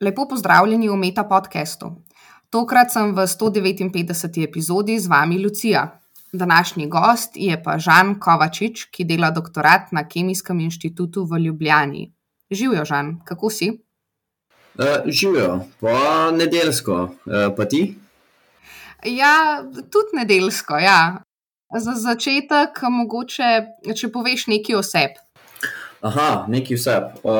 Lepo pozdravljeni v Meta podkastu. Tokrat sem v 159. epizodi z vami Lucija. Današnji gost je pa Žan Kovačič, ki dela doktorat na Kemijskem inštitutu v Ljubljani. Živijo, Žan, kako si? Uh, živijo, pa nedeljsko, uh, pa ti? Ja, tudi nedeljsko. Ja. Za začetek, mogoče, če poveš nekaj o sebi. Aha, neki vse. Uh,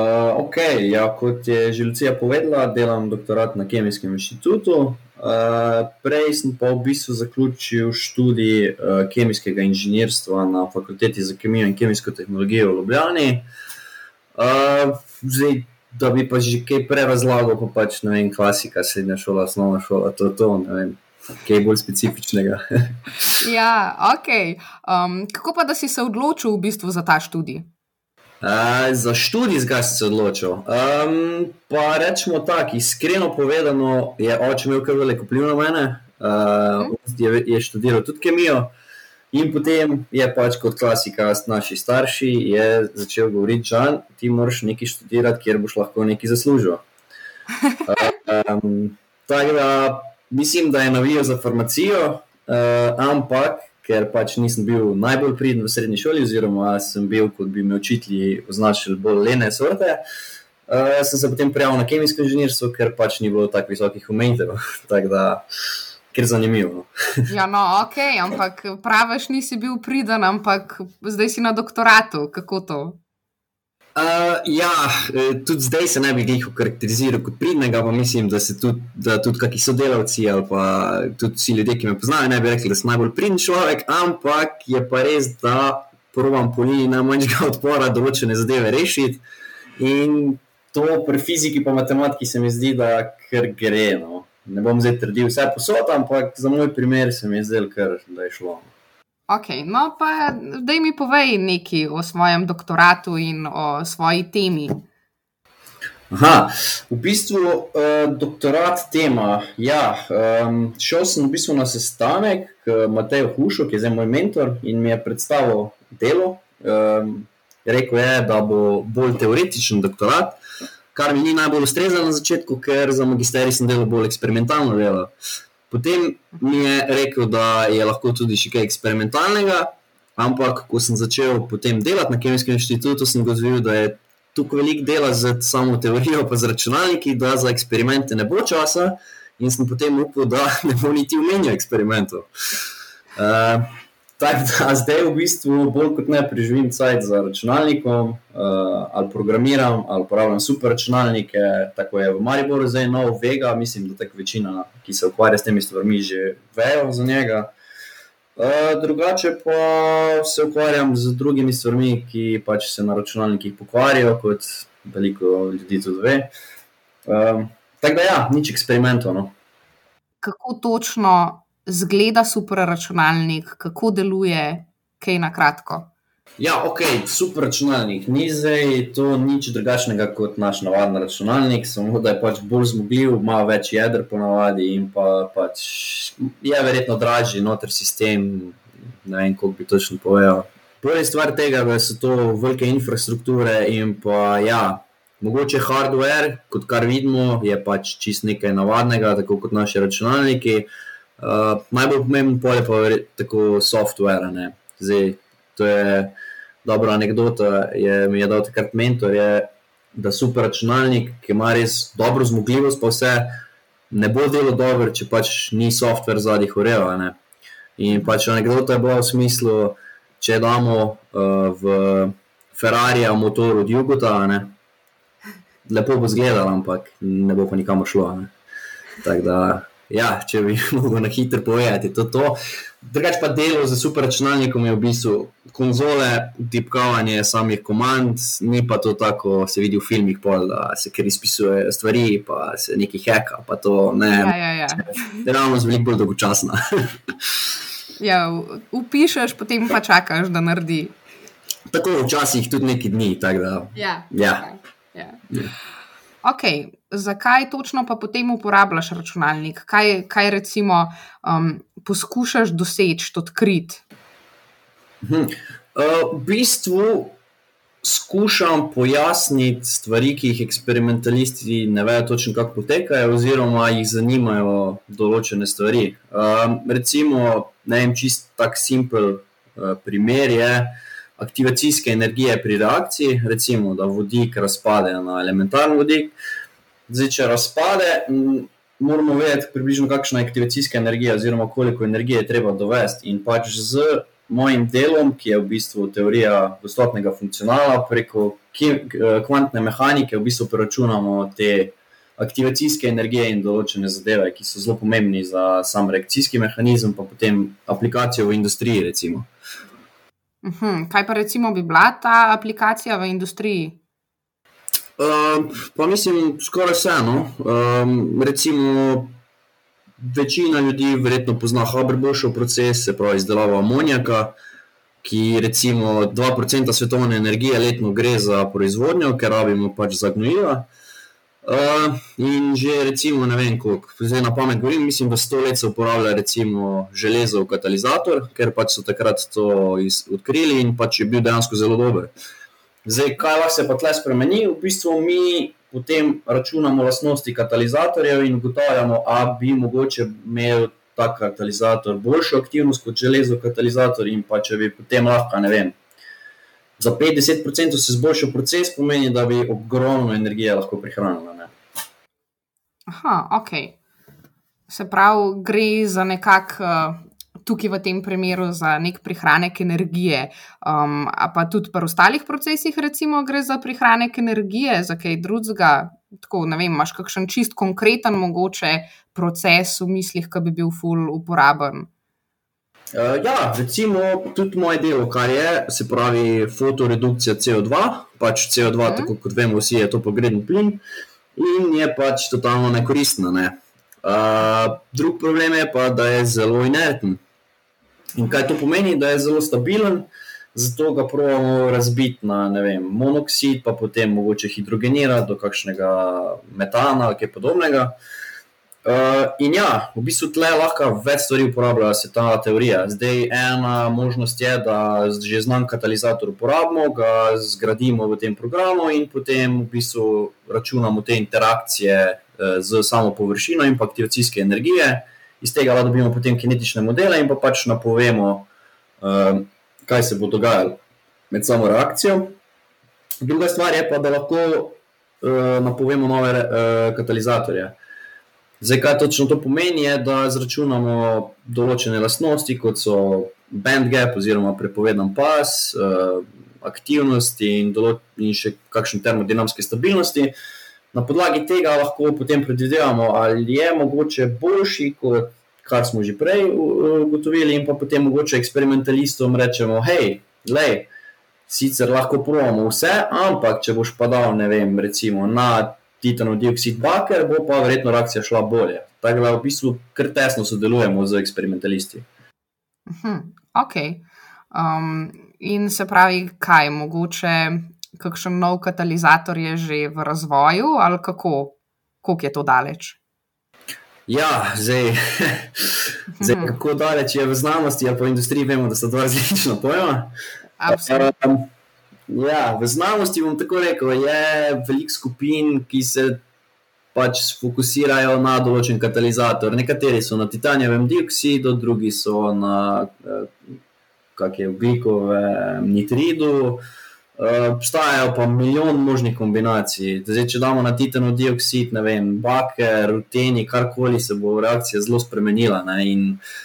okay, ja, kot je že Lucija povedala, delam doktorat na Kemijskem inštitutu. Uh, prej sem pa v bistvu zaključil študij uh, kemijskega inženirstva na fakulteti za kemijo in kemijsko tehnologijo v Ljubljani. Uh, zdaj, da bi pa že kaj prej razlagal, pa pač ne vem, klasika, srednja šola, osnovna šola, to je to, ne vem. Kaj bolj specifičnega. ja, ok. Um, kako pa, da si se odločil v bistvu za ta študij? Uh, za študij zgolj sem se odločil. Um, pa rečemo tako, iskreno povedano, je oče imel kar veliko vpliv na mene. Uh, je, je študiral tudi kemijo. In potem je pač kot klasika, naši starši, začel govoriti, da ti moraš nekaj študirati, kjer boš lahko nekaj zaslužil. Um, tako da mislim, da je navijal za farmacijo, uh, ampak ker pač nisem bil najbolj pridn v srednji šoli, oziroma sem bil, kot bi me učitelji označili, bolj lene sorte. Uh, sem se potem prijavil na kemijsko inženirstvo, ker pač ni bilo tako visokih omejitev. tako da, ker je zanimivo. No. ja, no, ok, ampak praviš, nisi bil priden, ampak zdaj si na doktoratu. Kako to? Uh, ja, e, tudi zdaj se ne bi jih okarakteriziral kot pridnega, pa mislim, da se tudi, da tudi kakšni sodelavci ali pa tudi vsi ljudje, ki me poznajo, ne bi rekli, da sem najbolj pridn človek, ampak je pa res, da provam po liniji najmanjšega odpora določene zadeve rešiti. In to pri fiziki in matematiki se mi zdi, da kar gre. No. Ne bom zdaj trdil vse posod, ampak za moj primer se mi je zdelo, da je šlo. No. Ok, no pa da mi povej nekaj o svojem doktoratu in o svoji temi. Aha, v bistvu uh, doktorat tema. Ja, um, šel sem v bistvu na sestanek k Mateju Hušu, ki je zdaj moj mentor in mi je predstavil delo. Um, rekel je, da bo bolj teoretičen doktorat, kar mi ni najbolj ustrezalo na začetku, ker za magisterij sem delal bolj eksperimentalno delo. Uh, Potem mi je rekel, da je lahko tudi še kaj eksperimentalnega, ampak ko sem začel potem delati na Kemijskem inštitutu, sem gotovil, da je tukaj veliko dela z samo teorijo, pa z računalniki, da za eksperimente ne bo časa, in sem potem upal, da ne bo niti umenil eksperimentov. Uh, Tako da zdaj v bistvu bolj kot ne preživim cajt za računalnikom, uh, ali programiram, ali uporabljam super računalnike. Tako je v Mariboru zdaj nov Vega, mislim, da tako večina, ki se ukvarja s temi stvarmi, že vejo za njega. Uh, drugače pa se ukvarjam z drugimi stvarmi, ki pač se na računalnikih pokvarijo, kot veliko ljudi tudi ve. Uh, tako da ja, nič eksperimentov. No. Kako točno zgleda super računalnik, kako deluje, kaj na kratko. Ja, ok, super računalnik. Ni zdaj to nič drugačnega kot naš navaden računalnik, samo da je pač bolj zmogljiv, ima več jeder po navadi in pa pač je verjetno dražji noter sistem. Ne vem, kako bi točno povedal. Prva stvar tega, da so to velike infrastrukture in pa ja. Mogoče hardware, kot kar vidimo, je pač čist nekaj navadnega, tako kot naši računalniki. Uh, najbolj pomemben pol je pa tako software. Zdaj, to je dobra anekdota, je mi je dal takrat mentor, je, da super računalnik, ki ima res dobro zmogljivost, pa vse ne bo delo dobro, če pač ni software zadnjih urejal. In pač anekdota je bila v smislu, če damo uh, v Ferrari motor od Jugota, ne? lepo bo izgledal, ampak ne bo pa nikamor šlo. Tako da Ja, če bi lahko na hitro povedal, to je to. Drugač pa delo za super računalnikom je v bistvu konzole, tipkavanje samih komand, ni pa to tako, se vidi v filmih, pol, da se kar izpisuje stvari, pa se nekaj heka. To ne, ja, ja, ja. je ravno z veliko bolj dolgočasno. ja, upišeš, potem pa čakaš, da naredi. Tako včasih tudi neki dni. Da, ja. Ja. Ja. Ja. Ok, zakaj točno pa potem uporabljaš računalnik? Kaj, kaj recimo um, poskušaš doseči, odkriti? Hm. Uh, v bistvu skušam pojasniti stvari, ki jih eksperimentalisti ne vejo točno, kako potekajo, oziroma jih zanimajo določene stvari. Um, recimo, ne vem, čist tak simpel uh, primer je aktivacijske energije pri reakciji, recimo, da vodik razpade na elementarni vodik. Zdaj, če razpade, moramo vedeti, približno kakšna je aktivacijska energija, oziroma koliko energije je treba dovesti. In pač z mojim delom, ki je v bistvu teorija dostopnega funkcionala, preko kvantne mehanike, v bistvu preračunamo te aktivacijske energije in določene zadeve, ki so zelo pomembni za sam reakcijski mehanizem, pa potem aplikacijo v industriji. Recimo. Uhum. Kaj pa recimo bi bila ta aplikacija v industriji? Uh, pa mislim, skoraj vseeno. Um, recimo, večina ljudi verjetno pozna Haber-Boschov proces, se pravi izdelava amonijaka, ki recimo 2% svetovne energije letno gre za proizvodnjo, ker rabimo pač za gnojila. Uh, in že recimo, ne vem, koliko, zdaj na pamet govorim, mislim, da sto let se uporablja recimo železo v katalizator, ker pač so takrat to iz, odkrili in pač je bil dejansko zelo dober. Zdaj, kaj lahko se pa tle spremeni? V bistvu mi potem računamo lastnosti katalizatorjev in ugotavljamo, da bi mogoče imel ta katalizator boljšo aktivnost kot železo katalizator, in pa če bi potem lahko, ne vem, za 50% se izboljšal proces, pomeni, da bi ogromno energije lahko prihranili. Aha, ok. Se pravi, gre za nekakšen tukaj v tem primeru za nek prihranek energije. Um, pa tudi pri ostalih procesih, recimo, gre za prihranek energije, za kaj drugega. Tako, ne vem, imaš kakšen čist konkreten mogoče proces v mislih, ki bi bil full uporaben. Uh, ja, recimo tudi moje delo, kar je, se pravi, fotoredukcija CO2. Pač CO2, uh mhm. -huh. tako kot vemo, vsi je to pogreden plin in je pač totalno nekoristna. Ne? Uh, drug problem je pa, da je zelo inerten. In kaj to pomeni, da je zelo stabilen, zato ga pravimo razbiti na vem, monoksid, pa potem mogoče hidrogenirati do kakšnega metana ali kaj podobnega. Uh, in ja, v bistvu tle lahko več stvari uporablja se ta teorija. Zdaj, ena možnost je, da že znan katalizator uporabimo, ga zgradimo v tem programu in potem v bistvu računamo te interakcije uh, z samo površino in aktivacijske energije iz tega lahko dobimo potem kinetične modele in pa pač napovemo, uh, kaj se bo dogajalo med samo reakcijo. Druga stvar je pa, da lahko uh, napovemo nove uh, katalizatorje. Zdaj, kaj točno to pomeni, je, da izračunamo določene lastnosti, kot so band gap oziroma prepovedan pas, uh, aktivnosti in, in še kakšne termodinamske stabilnosti. Na podlagi tega lahko potem predvidevamo, ali je mogoče boljši, kot kar smo že prej ugotovili, in pa potem mogoče eksperimentalistom rečemo, hej, le. Sicer lahko provamo vse, ampak če boš pa dal, ne vem, recimo na titanov dioksid baker, bo pa verjetno reakcija šla bolje. Tako da v bistvu kar tesno sodelujemo z eksperimentalisti. Hmm, ok. Um, in se pravi, kaj mogoče kakšen nov katalizator je že v razvoju, ali kako, kako je to daleč? Ja, zdaj, zdaj hmm. kako daleč je v znanosti, ali pa v industriji, vemo, da so dva različna pojma. Um, ja, v znanosti bom tako rekel, je veliko skupin, ki se pač fokusirajo na določen katalizator. Nekateri so na titanijevem dioksidu, drugi so na eh, kakšnem ugljikovem nitridu. Uh, Eh, obstajajo pa milijon možnih kombinacij. Zdaj, če damo na titanov dioksid, ne vem, baker, ruteni, karkoli se bo reakcija zelo spremenila. Ne? In mhm.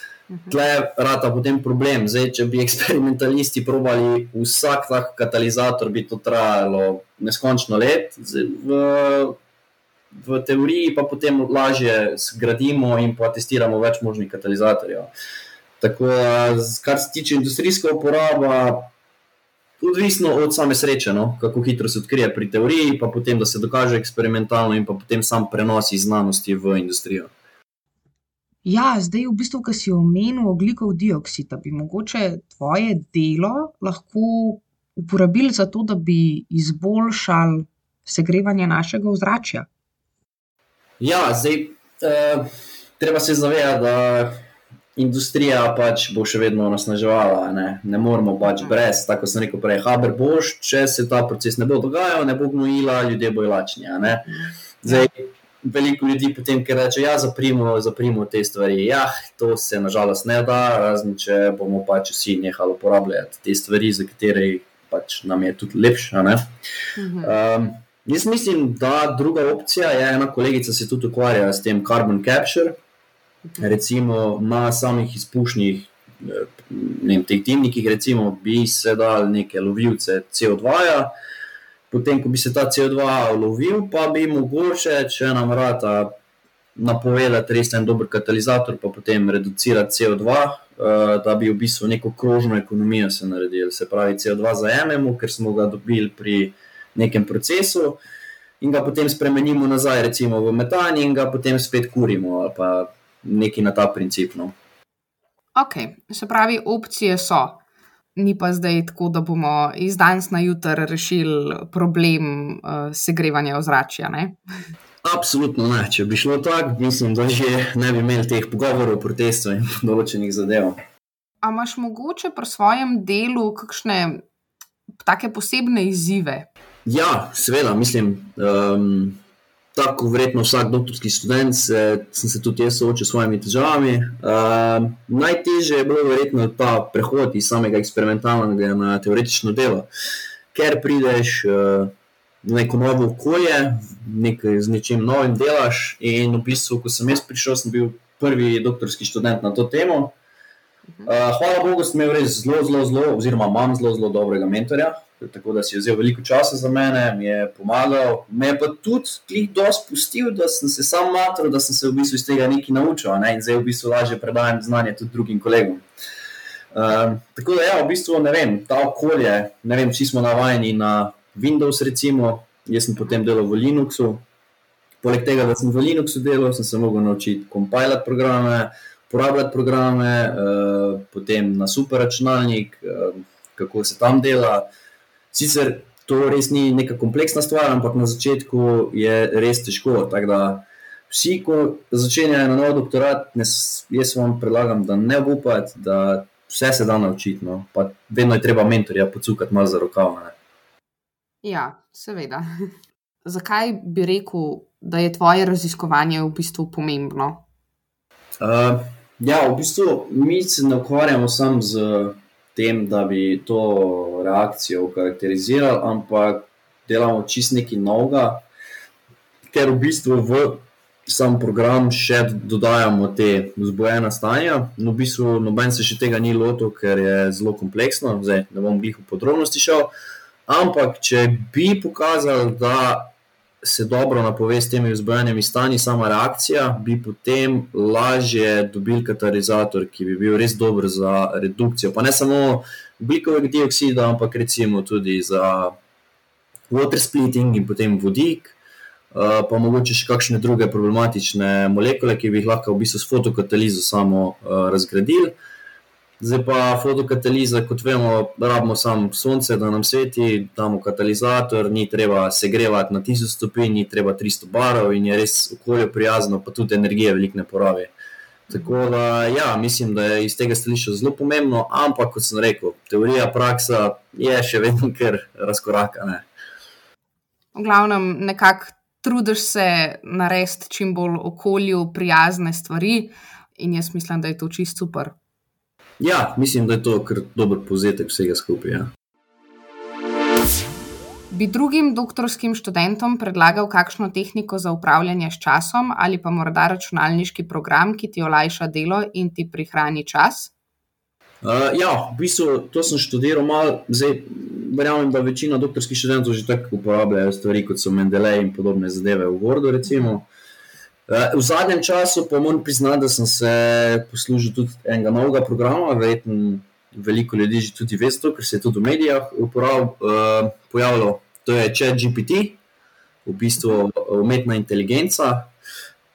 Tle rata potem problem. Zdaj, če bi eksperimentalisti probali vsak tak katalizator, bi to trajalo neskončno let. Zdaj, v, v teoriji pa potem lažje zgradimo in pa testiramo več možnih katalizatorjev. Tako, kar se tiče industrijske uporabe, odvisno od same sreče, no? kako hitro se odkrije pri teoriji, pa potem da se dokaže eksperimentalno, in pa potem sam prenos iz znanosti v industrijo. Ja, zdaj, v bistvu, ki si omenil oglikov dioksid, bi mogoče tvoje delo lahko uporabili za to, da bi izboljšali segrevanje našega ozračja. Ja, zdaj, uh, treba se zavedati, da industrija pač bo še vedno nasnaževala. Ne, ne moramo pač Mhm. brez, tako sem rekel prej, haber boš, če se ta proces ne bo dogajal, ne bo gnojila, ljudje bojo lačni. a ne. Zdaj, veliko ljudi potem, ki reče, ja, zaprimo, zaprimo te stvari. Ja, to se nažalost ne da, razen če bomo pač vsi nehali uporabljati te stvari, za katere pač nam je tudi lepše. Mhm. Um, jaz mislim, da druga opcija je, ena kolegica se tudi ukvarja s tem carbon capture, recimo na samih izpušnih, eh, ne vem, teh dimnikih, recimo bi se dal neke lovilce CO2. -ja. Potem, ko bi se ta CO2 lovil, pa bi mogoče, če nam vrata napovedati res en dober katalizator, pa potem reducirati CO2, eh, da bi v bistvu neko krožno ekonomijo se naredili. Se pravi, CO2 zajememo, ker smo ga dobili pri nekem procesu. In ga potem spremenimo nazaj, recimo v metan, in ga potem spet kurimo, ali pa nekaj na ta princip. No. Ok, se pravi, opcije so. Ni pa zdaj tako, da bomo iz danes na jutr rešili problem uh, segrevanja ozračja. Ne? Absolutno ne. Če bi šlo tako, mislim, da že ne bi imeli teh pogovorov, protestov in določenih zadev. A imaš mogoče pri svojem delu kakšne take posebne izzive? Ja, seveda, mislim, um, tako verjetno vsak doktorski študent se, sem se tudi jaz soočil s svojimi težavami. Um, najtežje je bilo verjetno ta prehod iz samega eksperimentalnega na teoretično delo, ker prideš uh, v neko novo okolje, nekaj z nečim novim delaš. In v bistvu, ko sem jaz prišel, sem bil prvi doktorski študent na to temo. Uh, hvala Bogu, sem imel res zelo, zelo, zelo, oziroma imam zelo, zelo dobrega mentorja, tako da si je vzel veliko časa za mene, mi je pomagal. Me je pa tudi klih dosti pustil, da sem se sam matril, da sem se v bistvu iz tega nekaj naučil ne? in zdaj v bistvu lažje predajam znanje tudi drugim kolegom. Um, tako da, ja, v bistvu ne vem, ta okolje, ne vem, vsi smo navajeni na Windows, recimo, jaz sem potem delal v Linuxu. Poleg tega, da sem v Linuxu delal, sem se mogel naučiti kompilirati programe, uporabljati programe, uh, potem na super računalnik, uh, kako se tam dela. Sicer to res ni neka kompleksna stvar, ampak na začetku je res težko. Tako da vsi, ko začenjajo na nov doktorat, ne, jaz vam predlagam, da ne upate, da vse se da naučiti. No. Pa vedno je treba mentorja pocukati malo za rokav. Ne. Ja, seveda. Zakaj bi rekel, da je tvoje raziskovanje v bistvu pomembno? Uh, ja, v bistvu mi se ne ukvarjamo samo z tem, da bi to reakcijo okarakterizirali, ampak delamo čist nekaj novega, ker v bistvu v sam program še dodajamo te vzbojena stanja. No, v bistvu noben se še tega ni lotil, ker je zelo kompleksno, zdaj ne bom glih v podrobnosti šel. Ampak, če bi pokazali, da se dobro napove s temi vzbojenimi stanji, sama reakcija, bi potem lažje dobili katalizator, ki bi bil res dober za redukcijo. Pa ne samo ugljikovega dioksida, ampak recimo tudi za water splitting in potem vodik. Uh, pa mogoče še kakšne druge problematične molekule, ki bi jih lahko v bistvu s fotokatalizo samo uh, razgradili. Zdaj pa fotokataliza, kot vemo, rabimo samo sonce, da nam sveti, damo katalizator, ni treba segrevati na 1000 stopinj, ni treba 300 barov in je res okolje prijazno, pa tudi energije veliko ne porabi. Tako da, ja, mislim, da je iz tega stališča zelo pomembno, ampak kot sem rekel, teorija, praksa je še vedno kar razkorakana. V glavnem, nekako trudiš se narediti čim bolj okolju prijazne stvari, in jaz mislim, da je to čist super. Ja, mislim, da je to kar dober povzetek vsega skupaj. Ja. Bi drugim doktorskim študentom predlagal kakšno tehniko za upravljanje s časom ali pa morda računalniški program, ki ti olajša delo in ti prihrani čas? Uh, ja, v bistvu to sem študiral malo, zdaj verjamem, da večina doktorskih študentov že tako uporabljajo stvari kot so Mendeley in podobne zadeve v Wordu. Recimo. V zadnjem času pa moram priznati, da sem se poslužil tudi enega novega programa, verjetno veliko ljudi že tudi ve, ker se je tudi v medijih pojavilo. To je ChatGPT, v bistvu umetna inteligenca.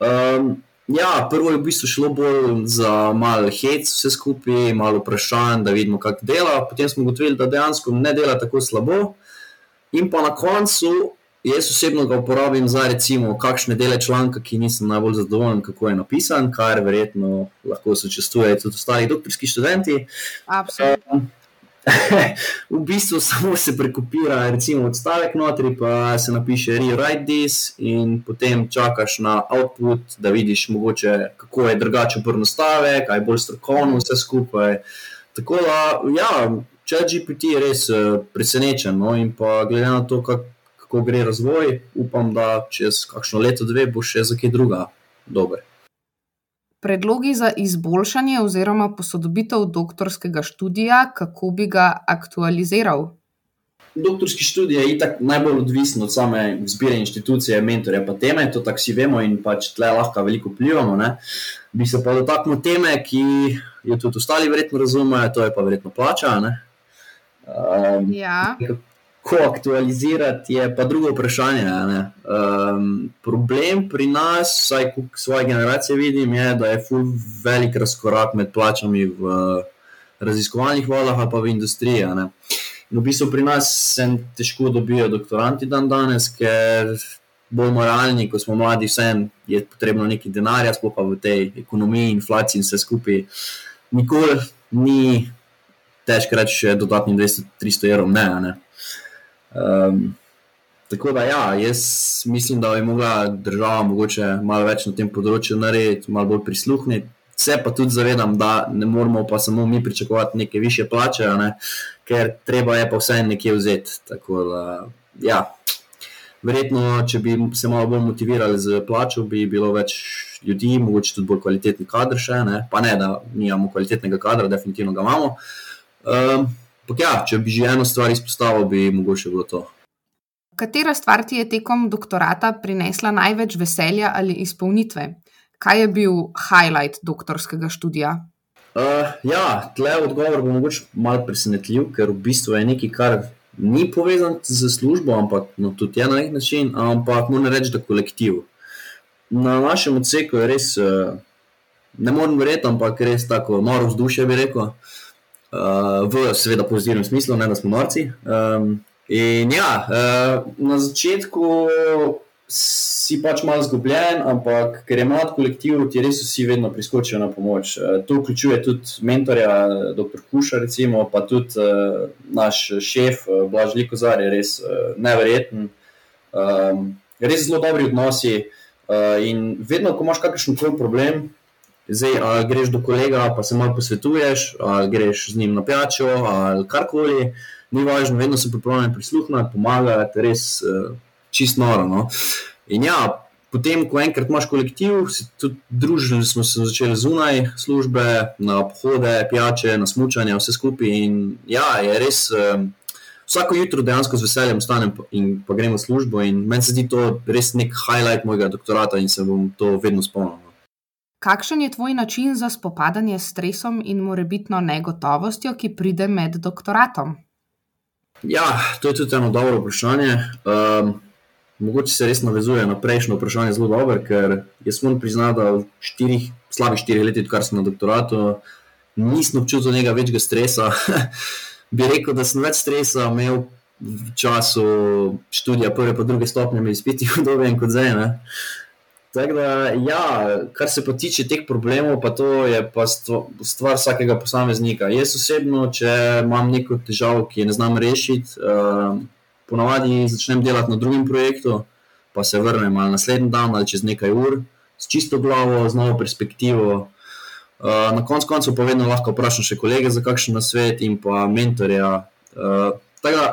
Um, ja, prvo je v bistvu šlo bolj za malo hec, vse skupaj, malo vprašanj, da vidimo, kako dela. Potem smo ugotovili, da dejansko ne dela tako slabo. In pa na koncu Jaz osebno ga uporabim za recimo kakšne dele članka, ki nisem najbolj zadovoljen, kako je napisan, kar verjetno lahko sočustvujejo tudi ostali doktorski študenti. Absolutno. V bistvu samo se prekopira, recimo odstavek notri, pa se napiše rewrite this, in potem čakaš na output, da vidiš, mogoče, kako je drugače prvo stavek, kaj je bolj strokovno, vse skupaj. Tako da, ja, če GPT je res uh, presenečen, no, in pa glede na to, kak, kako gre razvoj, upam, da čez kakšno leto, dve bo še za kaj druga dober. Predlogi za izboljšanje oziroma posodobitev doktorskega študija, kako bi ga aktualiziral? Doktorski študij je itak najbolj odvisen od same zbire inštitucije, mentorja, pa teme, to tako vsi vemo in pač tle lahko veliko vplivamo. Ne? Bi se pa dotaknil teme, ki jo tudi ostali verjetno razumejo, to je pa verjetno plača. Um, ja kako aktualizirati, je pa drugo vprašanje. Um, problem pri nas, vsaj kot svoje generacije vidim, je, da je full velik razkorak med plačami v raziskovalnih vodah pa v industriji. V bistvu pri nas se težko dobijo doktoranti dan danes, ker bolj moralni, ko smo mladi, vsem je potrebno nekaj denarja, sploh pa v tej ekonomiji, inflaciji in vse skupaj. Nikoli ni težko reči, dodatnim 200-300 evrov, ne. ne. Um, tako da, ja, jaz mislim, da bi mogla država mogoče malo več na tem področju narediti, malo bolj prisluhniti. Se pa tudi zavedam, da ne moramo pa samo mi pričakovati neke više plače, ne? ker treba je pa vse nekje vzeti. Tako da, ja, verjetno, če bi se malo bolj motivirali z plačo, bi bilo več ljudi, mogoče tudi bolj kvalitetni kader še, ne? pa ne, da nimamo kvalitetnega kadra, definitivno ga imamo. Um, Ampak ja, če bi že eno stvar izpostavil, bi mogoče bilo to. Katera stvar ti je tekom doktorata prinesla največ veselja ali izpolnitve? Kaj je bil highlight doktorskega študija? Uh, ja, tle odgovor bo mogoče malo presenetljiv, ker v bistvu je nekaj, kar ni povezan z službo, ampak no, tudi je na nek način, ampak moram reči, da kolektiv. Na našem odseku je res, uh, ne morem verjeti, ampak res tako noro vzdušje bi rekel. Uh, v, seveda, pozitivnem smislu, ne da smo norci. Um, in ja, uh, na začetku si pač malo zgubljen, ampak ker je mlad kolektiv, ti res vsi vedno priskočijo na pomoč. Uh, to vključuje tudi mentorja, dr. Kuša, recimo, pa tudi uh, naš šef, uh, Blaž Likozar, je res uh, nevreten. Um, res zelo dobri odnosi. Uh, in vedno, ko imaš kakršen koli problem, Zdaj, ali greš do kolega, pa se malo posvetuješ, ali greš z njim na pijačo, ali karkoli, ni važno, vedno se pripravljam prisluhniti, pomagati, res uh, čist noro. No? In ja, potem, ko enkrat imaš kolektiv, se tudi družili smo se začeli zunaj službe, na pohode, pijače, na smutanje, vse skupaj. In ja, je res. Uh, Vsako jutro dejansko z veseljem vstanem in pa gremo v službo, in meni se zdi to res nek highlight mojega doktorata, in se bom to vedno spomnil. Kakšen je tvoj način za spopadanje s stresom in morebitno negotovostjo, ki pride med doktoratom? Ja, to je tudi eno dobro vprašanje. Um, mogoče se res navezuje na prejšnjo vprašanje zelo dobro, ker jaz moram priznati, da v štirih, slabih štirih letih, odkar sem na doktoratu, nisem občutil nekega večjega stresa. Bi rekel, da sem več stresa imel v času študija, prve pa druge stopnje, izpiti v dobi in kot zdaj. Tako da, ja, kar se pa tiče teh problemov, pa to je pa stvar vsakega posameznika. Jaz osebno, če imam neko težavo, ki je ne znam rešiti, uh, ponavadi začnem delati na drugem projektu, pa se vrnem ali naslednji dan ali čez nekaj ur, s čisto glavo, z novo perspektivo. Uh, na koncu koncev pa vedno lahko vprašam še kolege za kakšen nasvet in pa mentorja. Uh, tako da,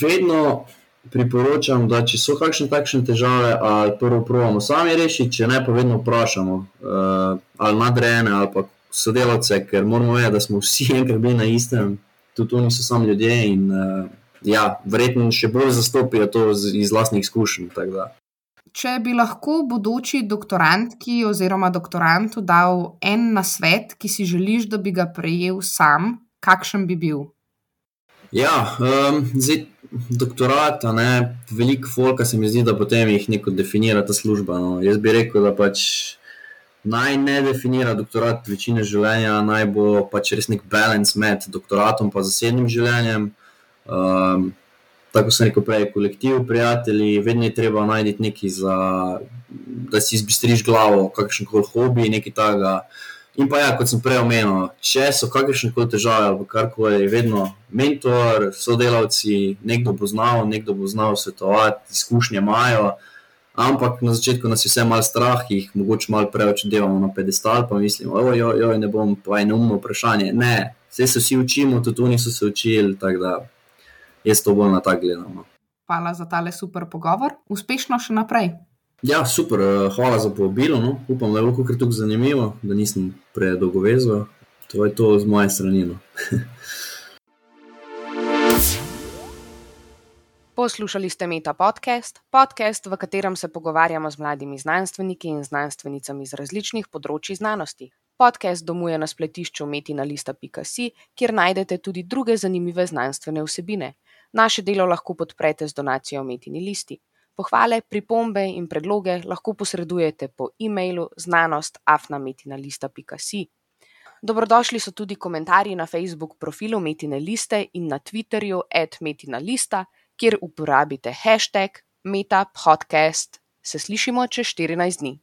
vedno priporočam, da če so kakšne takšne težave, ali prvo pravimo sami rešiti, če ne pa vedno vprašamo uh, ali nadrejene ali pa sodelavce, ker moramo vedeti, da smo vsi enkrat bili na istem, tudi oni so sami ljudje in uh, ja, verjetno še bolj zastopijo to z, iz vlastnih izkušenj. Če bi lahko bodoči doktorantki oziroma doktorantu dal en nasvet, ki si želiš, da bi ga prejel sam, kakšen bi bil? Ja, um, zdaj doktorat, ne, veliko folka se mi zdi, da potem jih neko definira ta služba. No. Jaz bi rekel, da pač naj ne definira doktorat večine življenja, naj bo pač res nek balans med doktoratom in zasebnim življenjem. Um, tako sem rekel prej, kolektiv, prijatelji, vedno je treba najti nekaj za, da si izbistriš glavo, kakšen koli hobi, nekaj takega. In pa ja, kot sem prej omenil, če so kakršne koli težave ali karkoli, vedno mentor, sodelavci, nekdo bo znal, nekdo bo znal svetovati, izkušnje imajo. Ampak na začetku nas je vse malo strah, jih mogoče malo preveč delamo na pedestal, pa mislimo, da ne bom pa eno umno vprašanje. Ne, vse se vsi učimo, tudi oni so se učili, tako da jaz to bolj na tak gledam. No. Hvala za tale super pogovor. Uspešno še naprej. Ja, super, eh, hvala za povabilo. No. Upam, da je bilo kar tako zanimivo, da nisem predolgo vezal. To je to z moje strani. No. Poslušali ste Meta podcast, podcast, v katerem se pogovarjamo z mladimi znanstveniki in znanstvenicami z različnih področji znanosti. Podcast domuje na spletišču metinalista.si, kjer najdete tudi druge zanimive znanstvene vsebine. Naše delo lahko podprete z donacijo Metini listi. Pohvale, pripombe in predloge lahko posredujete po e-mailu znanost.afnametinalista.si. Dobrodošli so tudi komentarji na Facebook profilu Metine liste in na Twitterju @metinalista, kjer uporabite hashtag metapodcast. Se slišimo čez 14 dni.